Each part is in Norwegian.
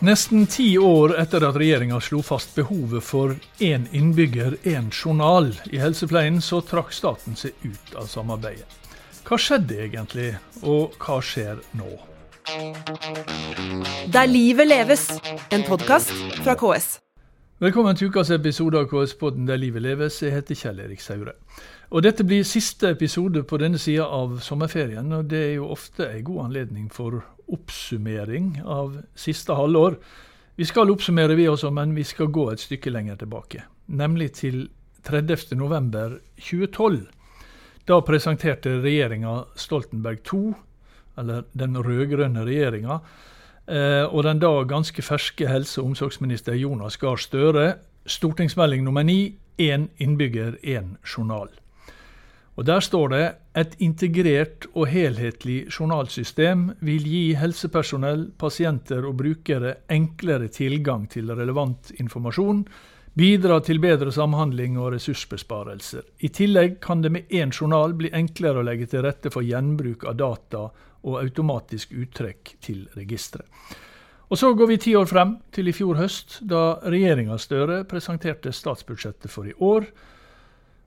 Nesten ti år etter at regjeringa slo fast behovet for én innbygger, én journal i helsepleien, så trakk staten seg ut av samarbeidet. Hva skjedde egentlig, og hva skjer nå? Der livet leves, en podkast fra KS. Velkommen til ukas episode av KS-podden Der livet leves. Jeg heter Kjell Erik Saure. Og Dette blir siste episode på denne sida av sommerferien, og det er jo ofte en god anledning for oppsummering av siste halvår. Vi skal oppsummere, vi også, men vi skal gå et stykke lenger tilbake. Nemlig til 30.11.2012. Da presenterte regjeringa Stoltenberg II, eller den rød-grønne regjeringa, eh, og den da ganske ferske helse- og omsorgsminister Jonas Gahr Støre stortingsmelding nummer ni én innbygger, én journal. Og Der står det et integrert og helhetlig journalsystem vil gi helsepersonell, pasienter og brukere enklere tilgang til relevant informasjon, bidra til bedre samhandling og ressursbesparelser. I tillegg kan det med én journal bli enklere å legge til rette for gjenbruk av data og automatisk uttrekk til registeret. Og Så går vi ti år frem, til i fjor høst, da regjeringa Støre presenterte statsbudsjettet for i år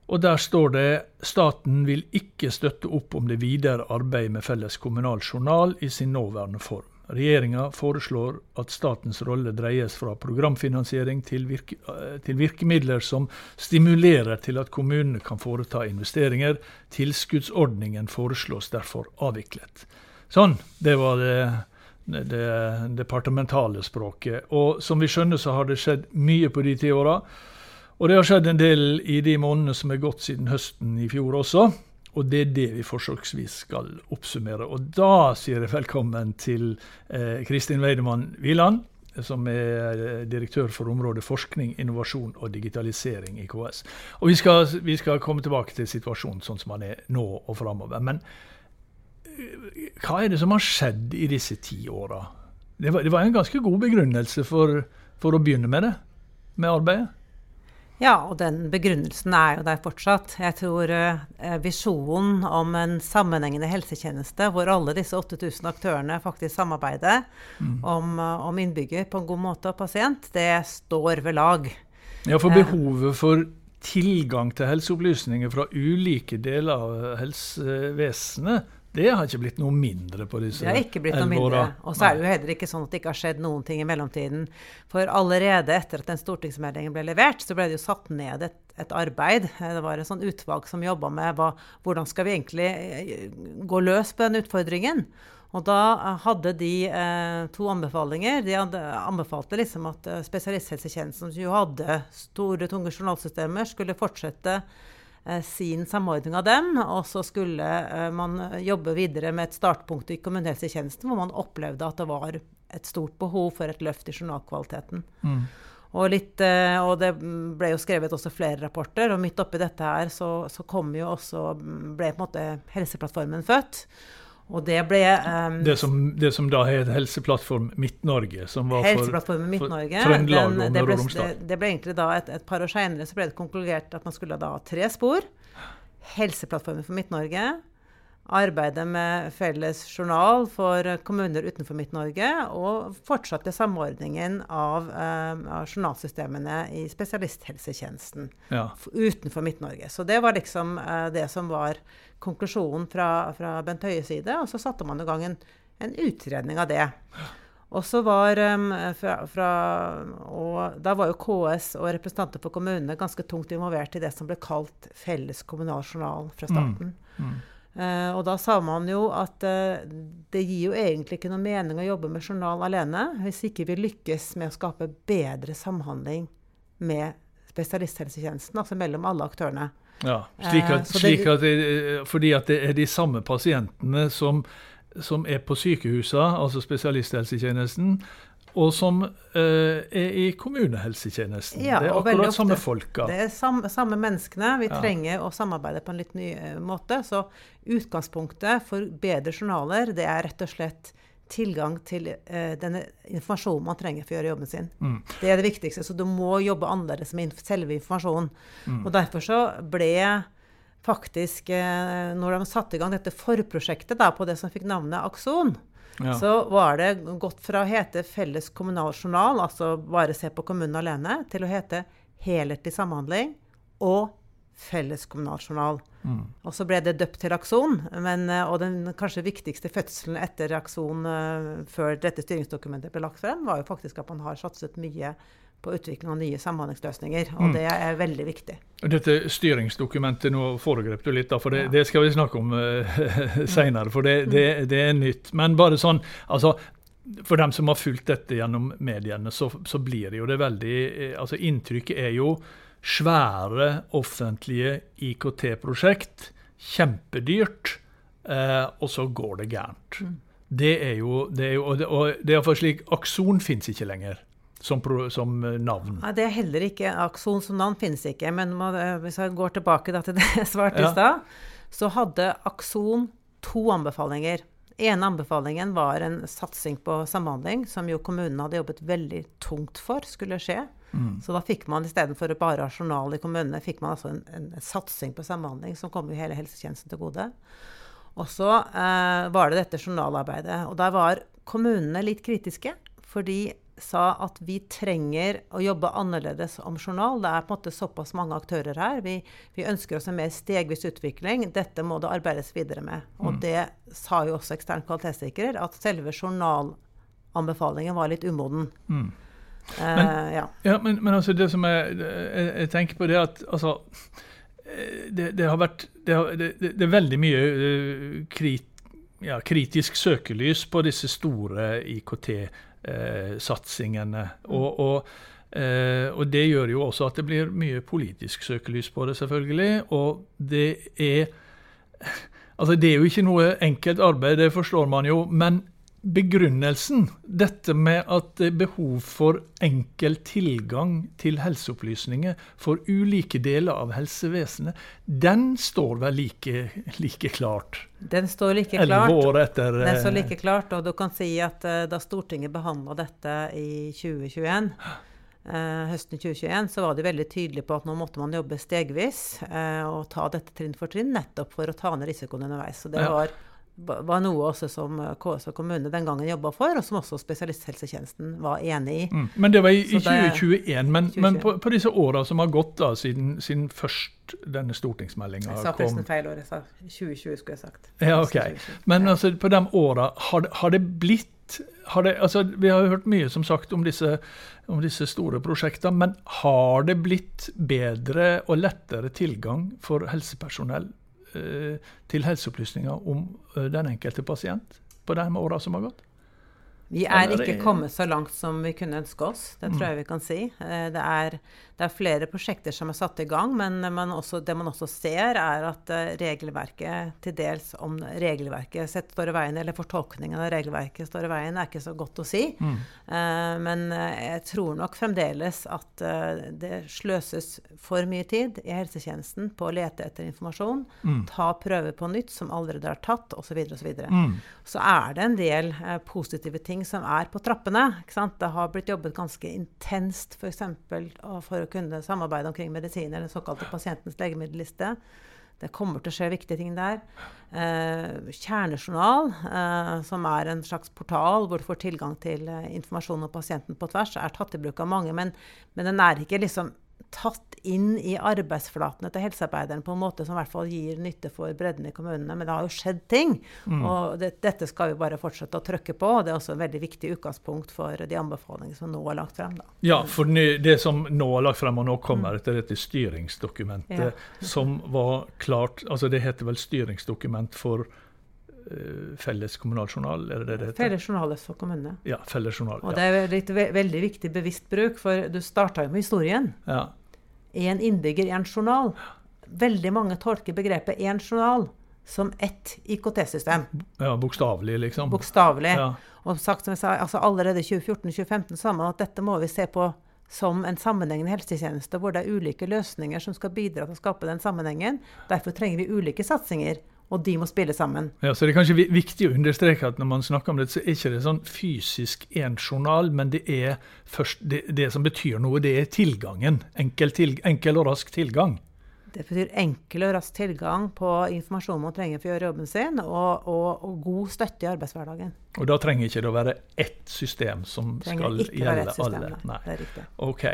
og Der står det staten vil ikke støtte opp om det videre arbeidet med felles kommunal journal i sin nåværende form. Regjeringa foreslår at statens rolle dreies fra programfinansiering til, virke, eh, til, virkemidler som stimulerer til at kommunene kan foreta investeringer. Tilskuddsordningen foreslås derfor avviklet. Sånn, det var det, det, departementale språket. Og som vi skjønner, så har det skjedd mye på de ti åra. Og det har skjedd en del i de månedene som er gått siden høsten i fjor også. Og det er det vi forsøksvis skal oppsummere. Og da sier jeg velkommen til eh, Kristin Weidemann Wieland, som er eh, direktør for området forskning, innovasjon og digitalisering i KS. Og vi skal, vi skal komme tilbake til situasjonen sånn som den er nå og framover. Men eh, hva er det som har skjedd i disse ti åra? Det, det, var en ganske god begrunnelse for, for å begynne med det, med arbeidet? Ja, og den begrunnelsen er jo der fortsatt. Jeg tror eh, visjonen om en sammenhengende helsetjeneste hvor alle disse 8000 aktørene faktisk samarbeider mm. om, eh, om, innbygger på en god måte og pasient, det står ved lag. Ja, for eh. behovet for tilgang til helseopplysninger fra ulike deler av helsevesenet det har ikke blitt noe mindre på disse Det har ikke blitt noe mindre. Og så er det jo heller ikke sånn at det ikke har skjedd noen ting i mellomtiden. For allerede etter at den stortingsmeldingen ble levert, så ble det jo satt ned et, et arbeid. Det var et sånn utvalg som jobba med hva, hvordan skal vi egentlig eh, gå løs på den utfordringen. Og da eh, hadde de eh, to anbefalinger. De hadde, anbefalte liksom at eh, spesialisthelsetjenesten, som jo hadde store, tunge journalsystemer, skulle fortsette sin samordning av dem. Og så skulle eh, man jobbe videre med et startpunkt i kommunehelsetjenesten, hvor man opplevde at det var et stort behov for et løft i journalkvaliteten. Mm. Og, litt, eh, og, det ble jo skrevet også flere rapporter, og midt oppi dette her så, så kom jo også, ble på en måte Helseplattformen født. Og det ble um, det, som, det, som, da het Helseplattform Midt-Norge? som var for, Midt for Trøndelag og Møre og Romsdal. Det, det, ble egentlig da et, et par år seinere så ble det konkludert at man skulle da ha tre spor. Helseplattformen for Midt-Norge. Arbeidet med felles journal for kommuner utenfor Midt-Norge. Og fortsatte samordningen av, eh, av journalsystemene i spesialisthelsetjenesten ja. utenfor Midt-Norge. Så det var liksom eh, det som var konklusjonen fra, fra Bent Høies side. Og så satte man i gang en, en utredning av det. Og så var um, fra, fra, og Da var jo KS og representanter for kommunene ganske tungt involvert i det som ble kalt felles kommunal journal fra staten. Mm. Mm. Uh, og da sa man jo at uh, det gir jo egentlig ikke noe mening å jobbe med journal alene hvis ikke vi lykkes med å skape bedre samhandling med spesialisthelsetjenesten, altså mellom alle aktørene. Ja, slik at, eh, slik at det, fordi at det er de samme pasientene som, som er på sykehusene, altså spesialisthelsetjenesten, og som eh, er i kommunehelsetjenesten. Ja, det er akkurat ofte, samme folka. Det er samme, samme menneskene. Vi ja. trenger å samarbeide på en litt ny uh, måte. Så utgangspunktet for bedre journaler, det er rett og slett tilgang til uh, denne informasjonen man trenger for å gjøre jobben sin. Mm. Det er det viktigste. Så du må jobbe annerledes med selve informasjonen. Mm. Og derfor så ble faktisk, når de satte i gang dette forprosjektet da, på det som fikk navnet Akson, ja. så var det gått fra å hete Felles kommunal journal, altså bare se på kommunen alene, til å hete Helhetlig samhandling og Felles kommunal journal. Mm. Og så ble det døpt til Akson. Men, eh, og den kanskje viktigste fødselen etter Akson uh, før dette styringsdokumentet ble lagt frem, var jo faktisk at man har satset mye på utvikling av nye samhandlingsløsninger. Og mm. det er veldig viktig. Dette styringsdokumentet, nå foregrep du litt, da, for det, ja. det skal vi snakke om uh, seinere. For det, det, det, er nytt. Men bare sånn, altså for dem som har fulgt dette gjennom mediene, så, så blir det jo det veldig altså Inntrykket er jo svære offentlige IKT-prosjekt. Kjempedyrt. Eh, og så går det gærent. Mm. Det er jo, det er jo og, det, og det er slik, Akson fins ikke lenger som, som, eh, navn. Nei, Det er heller ikke Akson som navn finnes ikke. Men må, eh, hvis jeg går tilbake til det jeg svarte i ja. stad, så hadde Akson to anbefalinger. ene anbefalingen var en satsing på samhandling, som jo kommunene hadde jobbet veldig tungt for skulle skje. Mm. Så da fikk man istedenfor bare ha journal i kommunene, fikk man altså en, en, satsing på samhandling som kom jo hele helsetjenesten til gode. Og så eh, var det dette journalarbeidet. Og der var kommunene litt kritiske. For de sa at vi trenger å jobbe annerledes om journal. Det er på en måte såpass mange aktører her. Vi, vi ønsker oss en mer stegvis utvikling. Dette må det arbeides videre med. Og mm. det sa jo også ekstern kvalitetssikrer, at selve journalanbefalingen var litt umoden. Mm. Men, uh, ja. ja men, men, altså det som jeg, jeg, jeg, tenker på, det at altså Det, det har vært det, har, det, er veldig mye uh, krit, ja, kritisk søkelys på disse store IKT-satsingene. Uh, satsingene. og, og, og, det gjør jo også at det blir mye politisk søkelys på det, selvfølgelig. Og det er Altså, det er jo ikke noe enkelt arbeid, det forstår man jo. men begrunnelsen, dette med at det er behov for enkel tilgang til helseopplysninger for ulike deler av helsevesenet, den står vel like, like klart? Den står like klart. Elleve år etter Den står like klart, og du kan si at uh, da Stortinget behandla dette i 2021 uh, eh, høsten 2021 så var de veldig tydelige på at nå måtte man jobbe stegvis og ta dette trinn for trinn, nettopp for å ta ned risikoen underveis. Så det var var noe også som eh, KS og kommune den gangen jobba for, og som også spesialisthelsetjenesten var enig i. Mm. Men det var i, i 2021. Men, 2021. men på, på, disse åra som har gått da, siden, siden først denne stortingsmeldinga kom Jeg sa forresten feil år. Jeg sa 2020, skulle jeg sagt. Ja, ok. Men altså, på de åra, har, har, det blitt har det, altså, Vi har jo hørt mye som sagt om disse, om disse store prosjektene, men har det blitt bedre og lettere tilgang for helsepersonell Eh, til helseopplysninger om eh, den enkelte pasient på de åra som har gått? Vi er ikke kommet så langt som vi kunne ønske oss. Det tror mm. jeg vi kan si. Eh, det er, det er flere prosjekter som er satt i gang, men man også, det man også ser, er at eh, regelverket til dels om regelverket står i veien, eller fortolkningen av regelverket står i veien, er ikke så godt å si. Mm. Uh, men jeg tror nok fremdeles at uh, det sløses for mye tid i helsetjenesten på å lete etter informasjon, mm. ta prøver på nytt som allerede er tatt, osv. osv. Mm. så er det en del uh, positive ting som er på trappene. Det har blitt jobbet ganske intenst f.eks. For, for å kunne samarbeide omkring medisiner, den såkalte pasientens legemiddelliste. Det kommer til å skje viktige ting der. Eh, kjernejournal, eh, som er en slags portal hvor du får tilgang til eh, informasjon om pasienten på tvers, er tatt i bruk av mange. Men, men den er ikke liksom tatt inn i arbeidsflatene til helsearbeideren på en måte som i hvert fall gir nytte for bredden i kommunene. Men det har jo skjedd ting. Mm. Og det, dette skal vi bare fortsette å trykke på. og Det er også et veldig viktig utgangspunkt for de anbefalingene som nå er lagt frem. Da. Ja, for det som nå er lagt frem, og nå kommer mm. etter dette styringsdokumentet, ja. som var klart altså Det heter vel styringsdokument for uh, felles kommunaljournal? Er det det det heter? Felles journaler for kommunene. Ja, felles journal. Og det er litt ve veldig viktig bevisst bruk, for du starta jo med historien. Ja én innbygger, én journal. Veldig mange tolker begrepet én journal som ett IKT-system. Ja, Bokstavelig, liksom. Bokstavelig. Ja. Og sagt som jeg sa, altså Allerede i 2014-2015 sa man at dette må vi se på som en sammenhengende helsetjeneste, hvor det er ulike løsninger som skal bidra til å skape den sammenhengen. Derfor trenger vi ulike satsinger og de må spille sammen. Ja, så Det er kanskje viktig å understreke at når man snakker om det, så er det ikke sånn fysisk én journal, men det er først det, det, som betyr noe, det er tilgangen. Enkel, til, enkel og rask tilgang. Det betyr enkel og rask tilgang på informasjon man trenger for å gjøre jobben sin, og, og, og god støtte i arbeidshverdagen. Og da trenger ikke det å være ett system som skal gjelde system, alle? Nei. Det er riktig. Ok.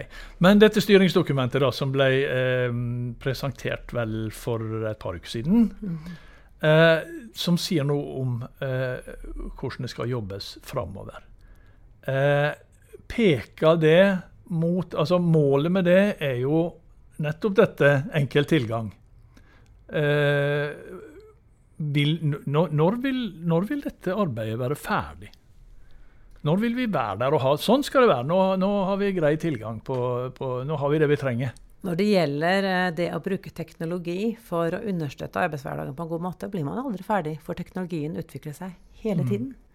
Men dette styringsdokumentet da, som ble eh, presentert vel for et par uker siden, mm. Eh, som sier noe om eh, hvordan det skal jobbes framover. Eh, peker det mot Altså målet med det er jo nettopp dette enkel tilgang. Eh, vil, når, vil, når, vil, dette arbeidet være ferdig? Når vil vi være der og ha Sånn skal det være. Nå, nå har vi grei tilgang på, på, Nå har vi det vi trenger. Når det gjelder eh, det å bruke teknologi for å understøtte arbeidshverdagen på en god måte, blir man aldri ferdig, for teknologien utvikler seg hele mm. tiden. Mm.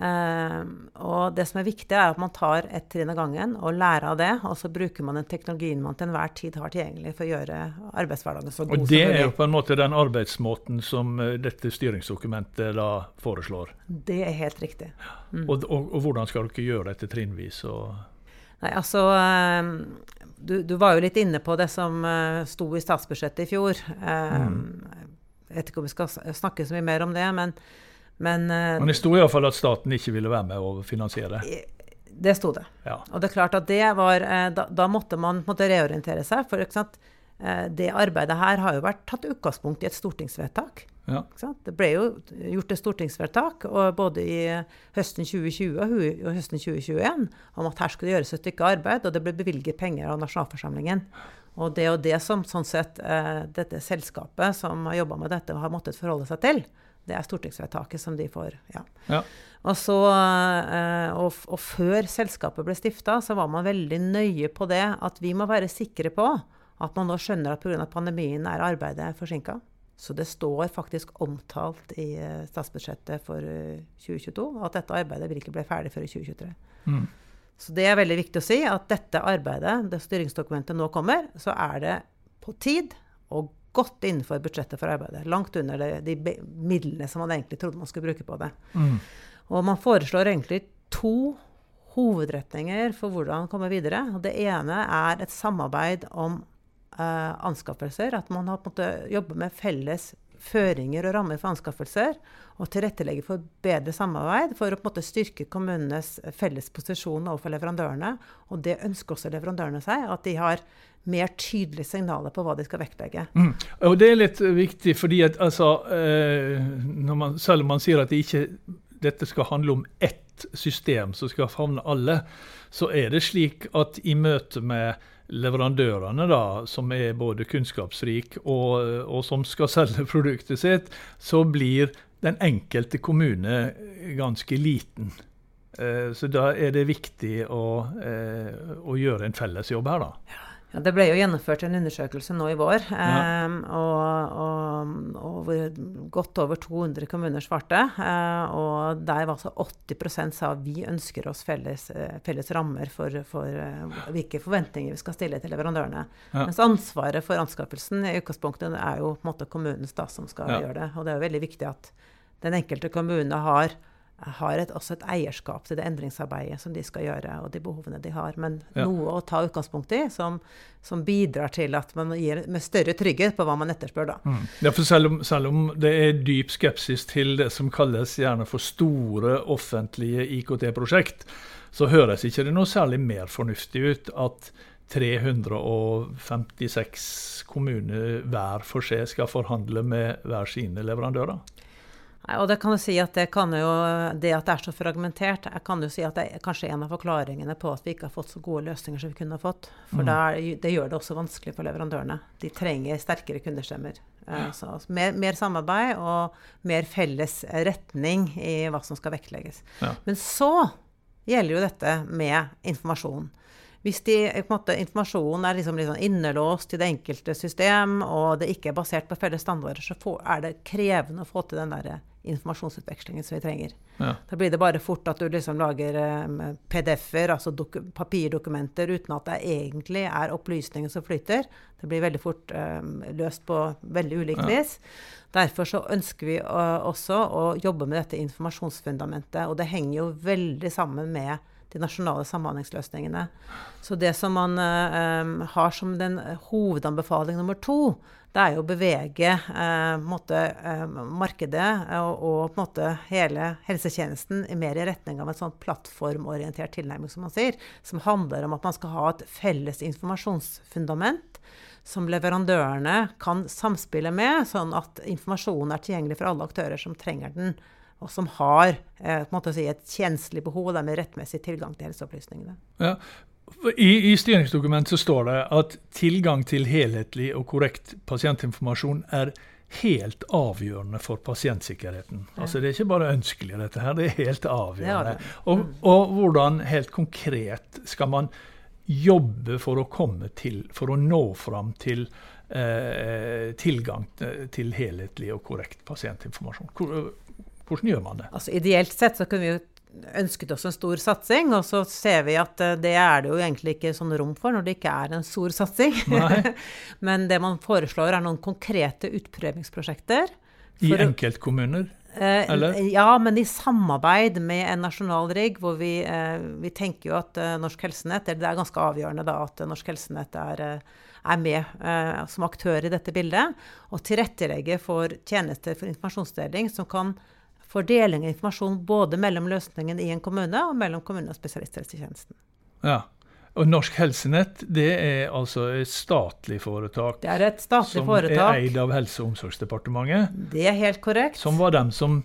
Uh, og det som er viktig, er at man tar ett trinn av gangen og lærer av det. Og så bruker man den teknologien man til enhver tid har tilgjengelig for å gjøre arbeidshverdagen så god som mulig. Og det er jo på en måte den arbeidsmåten som uh, dette styringsdokumentet da foreslår? Det er helt riktig. Mm. Og, og, og, hvordan skal dere gjøre dette trinnvis? Nei, altså uh, du, du, var jo litt inne på det som uh, sto i statsbudsjettet i fjor. Mm. Jeg vet ikke om vi skal snakke så mye mer om det. men men, uh, Men det sto iallfall at staten ikke ville være med å finansiere? Det sto det. Ja. Og det er klart at det var da, da, måtte man måtte reorientere seg. For det arbeidet her har jo vært tatt utgangspunkt i et stortingsvedtak. Ja. Det ble jo gjort et stortingsvedtak både i høsten 2020 og høsten 2021 om at her skulle det gjøres et stykke arbeid, og det ble bevilget penger av nasjonalforsamlingen. Og det og det som sånn sett, dette selskapet som har jobba med dette, har måttet forholde seg til. Det er stortingsvedtaket som de får. ja. ja. Og, så, eh, og, og, før selskapet ble stifta, så var man veldig nøye på det at vi må være sikre på at man nå skjønner at pga. pandemien er arbeidet forsinka. Så det står faktisk omtalt i eh, statsbudsjettet for 2022 eh, at dette arbeidet vil ikke bli ferdig før i 2023. Mm. Så det er veldig viktig å si at dette arbeidet, det styringsdokumentet nå kommer, så er det på tid og godt innenfor budsjettet for arbeidet. Langt under det, de midlene som man egentlig trodde man skulle bruke på det. Mm. Og man foreslår egentlig to hovedretninger for hvordan komme kommer videre. Det ene er et samarbeid om uh, anskaffelser. At man har på en med felles føringer og rammer for anskaffelser. Og tilrettelegge for bedre samarbeid for å på en måte styrke kommunenes felles posisjon overfor leverandørene. Og det ønsker også leverandørene seg. At de har mer tydelige signaler på hva de skal vektlegge. Mm. Og Det er litt viktig, fordi at altså, eh, man, selv om man sier at det ikke, dette skal handle om ett system som skal favne alle, så er det slik at i møte med leverandørene, da, som er både kunnskapsrik og, og som skal selge produktet sitt, så blir den enkelte kommune ganske liten. Eh, så da er det viktig å, eh, å gjøre en felles jobb her, da. Ja. Ja, det ble jo gjennomført en undersøkelse nå i vår, ja. um, og, og, og, godt over 200 kommuner svarte. Uh, og der var altså 80% sa vi ønsker oss felles, uh, felles rammer for, for uh, hvilke forventninger vi skal stille til leverandørene. Ja. Mens ansvaret for anskaffelsen i utgangspunktet er jo på en måte kommunens da, som skal gjøre det. Og det er jo veldig viktig at den enkelte kommune har har et, også et eierskap til det endringsarbeidet som de skal gjøre, og de behovene de har. Men ja. noe å ta utgangspunkt i som, som, bidrar til at man gir med større trygghet på hva man etterspør. da. Mm. Ja, for selv om, selv om, det er dyp skepsis til det som kalles gjerne for store offentlige IKT-prosjekt, så høres ikke det noe særlig mer fornuftig ut at 356 kommuner hver for seg skal forhandle med hver sine leverandører? Og det kan jo si at det, kan jo, det at det er så fragmentert, jeg kan jo si at det er kanskje en av forklaringene på at vi ikke har fått så gode løsninger som vi kunne ha fått. For mm. er, det gjør det også vanskelig for leverandørene. De trenger sterkere kundestemmer. Ja. så mer, mer, samarbeid og mer felles retning i hva som skal vektlegges. Ja. Men så gjelder jo dette med informasjon. Hvis de, måte, informasjonen er liksom, liksom innelåst i det enkelte system, og det ikke er basert på felles standarder, så får, er det krevende å få til den der informasjonsutvekslingen som vi trenger. Ja. Da blir det bare fort at du liksom lager um, PDF-er, altså papirdokumenter, uten at det egentlig er opplysninger som flyter. Det blir veldig fort um, løst på veldig ulikt ja. vis. Derfor så ønsker vi uh, også å jobbe med dette informasjonsfundamentet. Og det henger jo veldig sammen med de nasjonale samhandlingsløsningene. Så det som man um, har som den hovedanbefaling nummer to, det er jo å bevege eh, måte, eh, markedet og, og, på måte hele helsetjenesten mer i retning av en sånn plattformorientert tilnærming, som man sier. Som handler om at man skal ha et felles informasjonsfundament som leverandørene kan samspille med, sånn at informasjonen er tilgjengelig for alle aktører som trenger den, og som har eh, si, et tjenestelig behov og dermed rettmessig tilgang til helseopplysningene. Ja, i, I styringsdokumentet står det at tilgang til helhetlig og korrekt pasientinformasjon er helt avgjørende for pasientsikkerheten. Ja. Altså Det er ikke bare ønskelig, dette her, det er helt avgjørende. Det det. Og, mm. og, hvordan helt konkret skal man jobbe for å komme til, for å nå fram til eh, tilgang til helhetlig og korrekt pasientinformasjon? Hvordan gjør man det? Altså Ideelt sett så kunne vi jo ønsket oss en stor satsing, og så ser vi at eh, det er det jo egentlig ikke sånn rom for når det ikke er en stor satsing. Men det man foreslår, er noen konkrete utprøvingsprosjekter. I enkeltkommuner? Eh, eller? Ja, men i samarbeid med en nasjonal rigg, hvor vi, eh, vi tenker jo at Norsk Helsenett Det er ganske avgjørende da at Norsk Helsenett er, er med som aktør i dette bildet. Og tilrettelegge for tjenester for informasjonsdeling som kan for deling av informasjon både mellom løsningen i en kommune og mellom kommune og spesialisthelsetjenesten. Ja, og Norsk Helsenett det er altså et statlig foretak? Det er et statlig som foretak. Som er eid av Helse- og omsorgsdepartementet? Det er helt korrekt. Som var dem som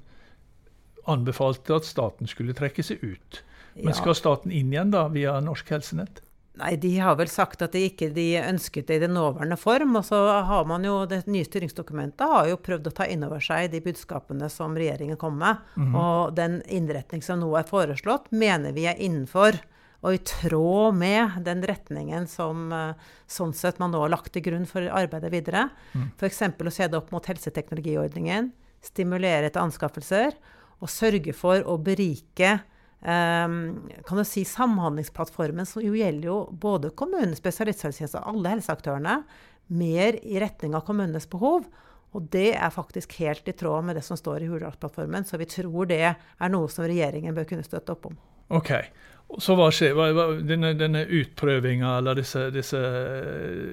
anbefalte at staten skulle trekke seg ut. Men ja. skal staten inn igjen da, via Norsk Helsenett? Nei, De har vel sagt at de ikke de ønsket det i den nåværende form. Og så har man jo, Det nye styringsdokumentet har jo prøvd å ta inn over seg de budskapene som regjeringen kom med. Mm -hmm. Og den innretning som nå er foreslått, mener vi er innenfor og i tråd med den retningen som eh, sånn sett man nå har lagt til grunn for arbeidet videre. Mm. F.eks. å se det opp mot helseteknologiordningen, stimulere til anskaffelser og sørge for å berike kan du si Samhandlingsplattformen som jo gjelder jo både kommunen, spesialisthelsetjenesten og alle helseaktørene, mer i retning av kommunenes behov. Og det er faktisk helt i tråd med det som står i Hurdalsplattformen, så vi tror det er noe som regjeringen bør kunne støtte opp om. Ok. Så hva skjer? Hva, hva, denne, denne utprøvinga eller disse, disse,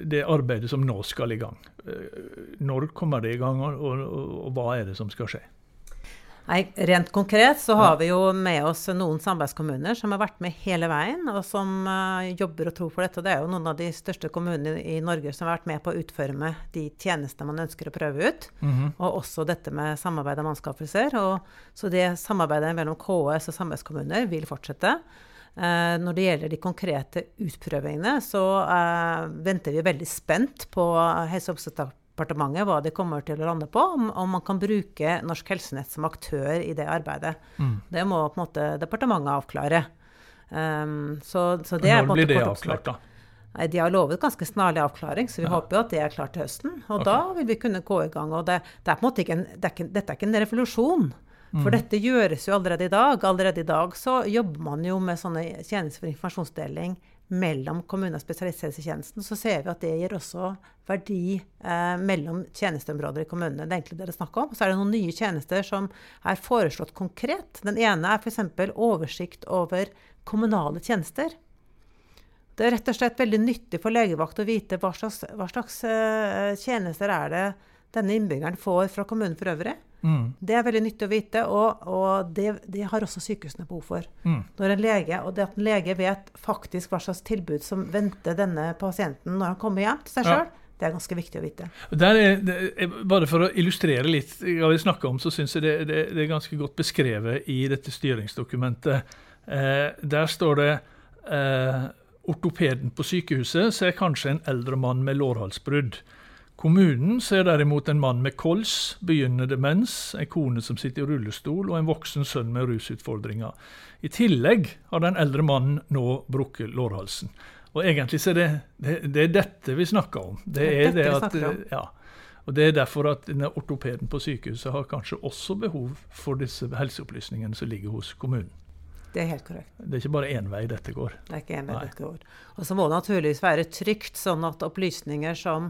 det arbeidet som nå skal i gang, eh, når kommer det i gang, og, og, og hva er det som skal skje? Nei, Rent konkret så har vi jo med oss noen samarbeidskommuner som har vært med hele veien, og som uh, jobber og tror på dette. Det er jo noen av de største kommunene i Norge som har vært med på å utforme de tjenestene man ønsker å prøve ut. Mm -hmm. Og også dette med samarbeid om anskaffelser. Og, så det samarbeidet mellom KS og samarbeidskommuner vil fortsette. Uh, når det gjelder de konkrete utprøvingene, så uh, venter vi veldig spent på Helse- og departementet hva de kommer til å lande på, om, om, man kan bruke Norsk Helsenett som aktør i det arbeidet. Mm. Det må på en måte departementet avklare. Um, så, så det Når blir det avklart, da? Nei, De har lovet ganske snarlig avklaring, så vi ja. håper jo at det er klart til høsten. Og okay. da vil vi kunne gå i gang. og det, det er ikke en, det er ikke, Dette er ikke en revolusjon. For mm. dette gjøres jo allerede i dag. Allerede i dag så jobber man jo med sånne tjenester for informasjonsdeling mellom kommune- og spesialisthelsetjenesten, så ser vi at det gir også verdi eh, mellom tjenesteområder i kommunene. Det er egentlig det det er snakk om. Så er det noen nye tjenester som er foreslått konkret. Den ene er f.eks. oversikt over kommunale tjenester. Det er rett og slett veldig nyttig for legevakt å vite hva slags, hva slags eh, tjenester er det denne innbyggeren får fra kommunen for øvrig. Mm. Det er veldig nyttig å vite, og, og det, det, har også sykehusene behov for. Mm. Når en lege, og det at en lege vet faktisk hva slags tilbud som venter denne pasienten når han kommer hjem til seg sjøl, ja. det er ganske viktig å vite. Er, er, bare for å illustrere litt hva vi snakker om, så syns jeg det, det, det, er ganske godt beskrevet i dette styringsdokumentet. Eh, der står det eh, ortopeden på sykehuset ser kanskje en eldre mann med lårhalsbrudd. Kommunen ser derimot en mann med kols, begynnende demens, en kone som sitter i rullestol og en voksen sønn med rusutfordringer. I tillegg har den eldre mannen nå brukket lårhalsen. Og egentlig så er det, det, det er dette vi snakker om. Det er det at, ja. Og Det er derfor at denne ortopeden på sykehuset har kanskje også behov for disse helseopplysningene som ligger hos kommunen. Det er helt korrekt. Det er ikke bare én vei dette går. Det er ikke én vei Nei. dette går. Og så må det naturligvis være trygt, sånn at opplysninger som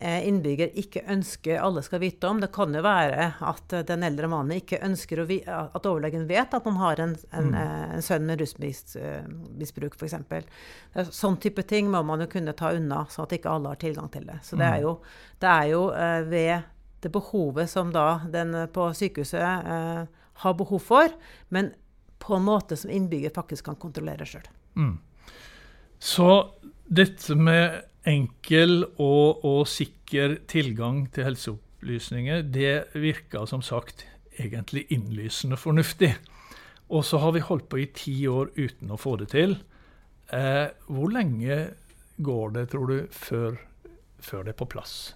innbygger ikke ønsker alle skal vite om. Det kan jo være at den eldre mannen ikke ønsker at overlegen vet at man har en, en, mm. Eh, en sønn med rusmisbruk, f.eks. Sånn type ting må man jo kunne ta unna, sånn at ikke alle har tilgang til det. Så det er mm. jo, det er jo eh, ved det behovet som da den på sykehuset eh, har behov for, men på en måte som innbygger faktisk kan kontrollere sjøl. Mm. Så dette med enkel og, og, sikker tilgang til helseopplysninger, det virker som sagt egentlig innlysende fornuftig. Og så har vi holdt på i ti år uten å få det til. Eh, hvor lenge går det, tror du, før, før, det er på plass?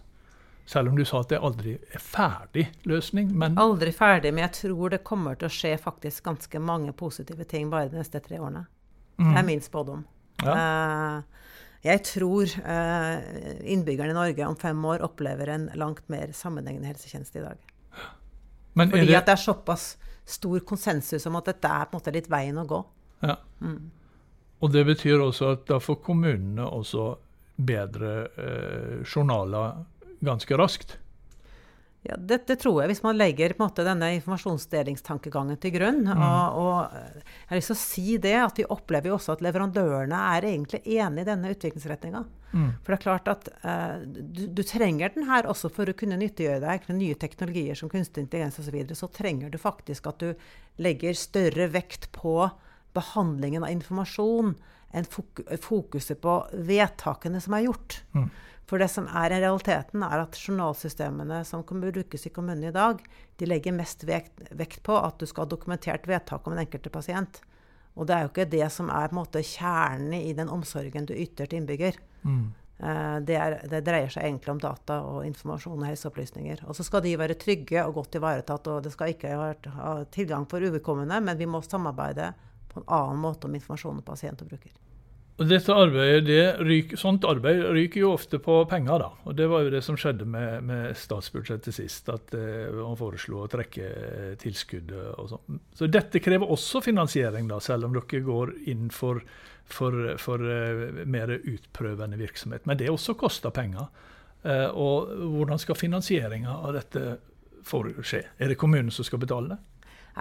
Selv om du sa at det aldri er ferdig løsning. Men aldri ferdig, men jeg tror det kommer til å skje faktisk ganske mange positive ting bare de neste tre årene. Mm. Det er min spådom. Ja. Eh, jeg tror eh, innbyggerne i Norge om fem år opplever en langt mer sammenhengende helsetjeneste i dag. Men Fordi det... at det er såpass stor konsensus om at dette er på en måte litt veien å gå. Ja. Mm. Og det betyr også at da får kommunene også bedre eh, journaler ganske raskt? Ja, det tror jeg, hvis man legger måte, denne informasjonsdelingstankegangen til grunn. Mm. Og, og, jeg har lyst til å si det, at vi opplever jo også at leverandørene er egentlig enig i denne utviklingsretninga. Mm. For det er klart at uh, du, du, trenger den her også for å kunne nyttiggjøre deg nye teknologier som kunstig intelligens osv. Så, videre, så trenger du faktisk at du legger større vekt på behandlingen av informasjon enn fokuset på vedtakene som er gjort. Mm. For det som er realiteten, er at journalsystemene som kan brukes i kommunen i dag, de legger mest vekt, vekt på at du skal ha dokumentert vedtak om den enkelte pasient. Og det er jo ikke det som er måte, kjernen i den omsorgen du yter til innbygger. Mm. Eh, det, er, det, dreier seg egentlig om data og informasjon og helseopplysninger. Og så skal de være trygge og godt ivaretatt, og det skal ikke ha tilgang for uvedkommende, men vi må samarbeide på en annen måte om informasjon om pasient og bruker. Dette arbeidet, det ryk, Sånt arbeid ryker jo ofte på penger, da. Og det var jo det som skjedde med, med statsbudsjettet sist, at man foreslo å trekke tilskuddet og sånn. Så dette krever også finansiering, da, selv om dere går inn for, for, for uh, mer utprøvende virksomhet. Men det også koster penger. Og hvordan skal finansieringa av dette skje? Er det kommunen som skal betale det?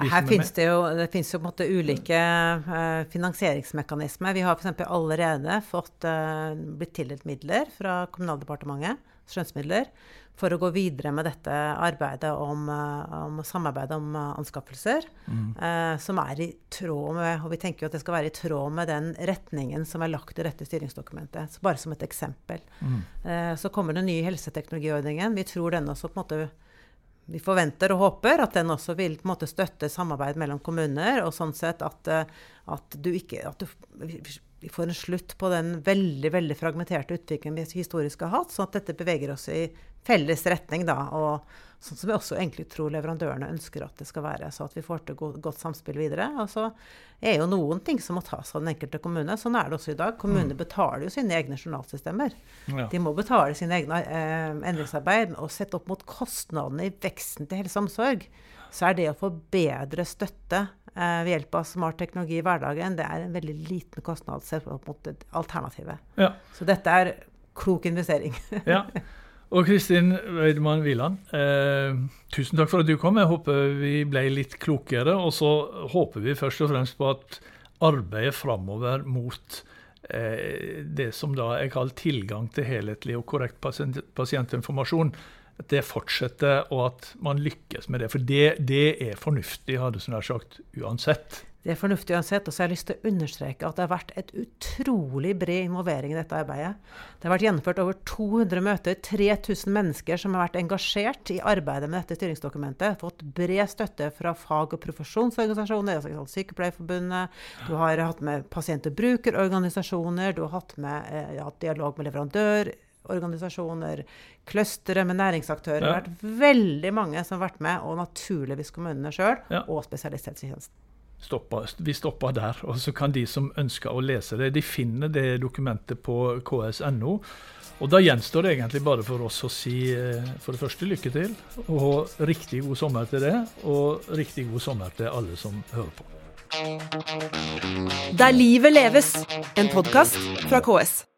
Her finnes det jo, det finnes jo ulike uh, finansieringsmekanismer. Vi har f.eks. allerede fått, uh, blitt tildelt midler fra Kommunaldepartementet, skjønnsmidler, for å gå videre med dette arbeidet om, uh, om samarbeid om anskaffelser. Mm. som er i tråd med Og vi tenker jo at det skal være i tråd med den retningen som er lagt i dette styringsdokumentet. Så bare som et eksempel. Mm. så kommer den nye helseteknologiordningen. Vi tror den også på en måte vi forventer og håper at den også vil måte støtte samarbeid mellom kommuner, og sånn sett at, eh, at du ikke at du, vi får en slutt på den veldig veldig fragmenterte utviklingen vi historisk har hatt, sånn at dette beveger oss i felles retning. da, og Sånn som vi også egentlig tror leverandørene ønsker at det skal være. Så at vi får til godt, samspill videre. Og så er jo noen ting som må tas av den enkelte kommune. Sånn er det også i dag. Kommunene mm. betaler jo sine egne journalsystemer. Ja. De må betale sine egne eh, endringsarbeid. Og sett opp mot kostnadene i veksten til helse og omsorg, så er det å få bedre støtte ved hjelp av smart teknologi i hverdagen, det er en veldig liten kostnad sett opp mot alternativet. Ja. Så dette er klok investering. ja. Og Kristin Weidmann Wieland, eh, tusen takk for at du kom. Jeg håper vi ble litt klokere. Og så håper vi først og fremst på at arbeidet framover mot eh, det som da er kalt tilgang til helhetlig og korrekt pasient, pasientinformasjon, at det fortsetter, og at man lykkes med det. For det, det er fornuftig, hadde jeg sagt, uansett. Det er fornuftig uansett. Og så har jeg lyst til å understreke at det har vært et utrolig bred involvering i dette arbeidet. Det har vært gjennomført over 200 møter, 3000 mennesker som har vært engasjert i arbeidet med dette styringsdokumentet. Fått bred støtte fra fag- og profesjonsorganisasjoner, altså Sykepleierforbundet. Du har hatt med pasient- og brukerorganisasjoner. Du har hatt, med, eh, hatt dialog med leverandørorganisasjoner, clustere med næringsaktører. Ja. Det har vært veldig mange som har vært med, og naturligvis kommunene sjøl ja. og spesialisthelsetjenesten. Stoppa, vi stopper der. Og så kan de som ønsker å lese det, de finner det dokumentet på ks.no. Og da gjenstår det egentlig bare for oss å si eh, for det første lykke til, og riktig god sommer til det, og riktig god sommer til alle som hører på. Der livet leves, en podkast fra KS.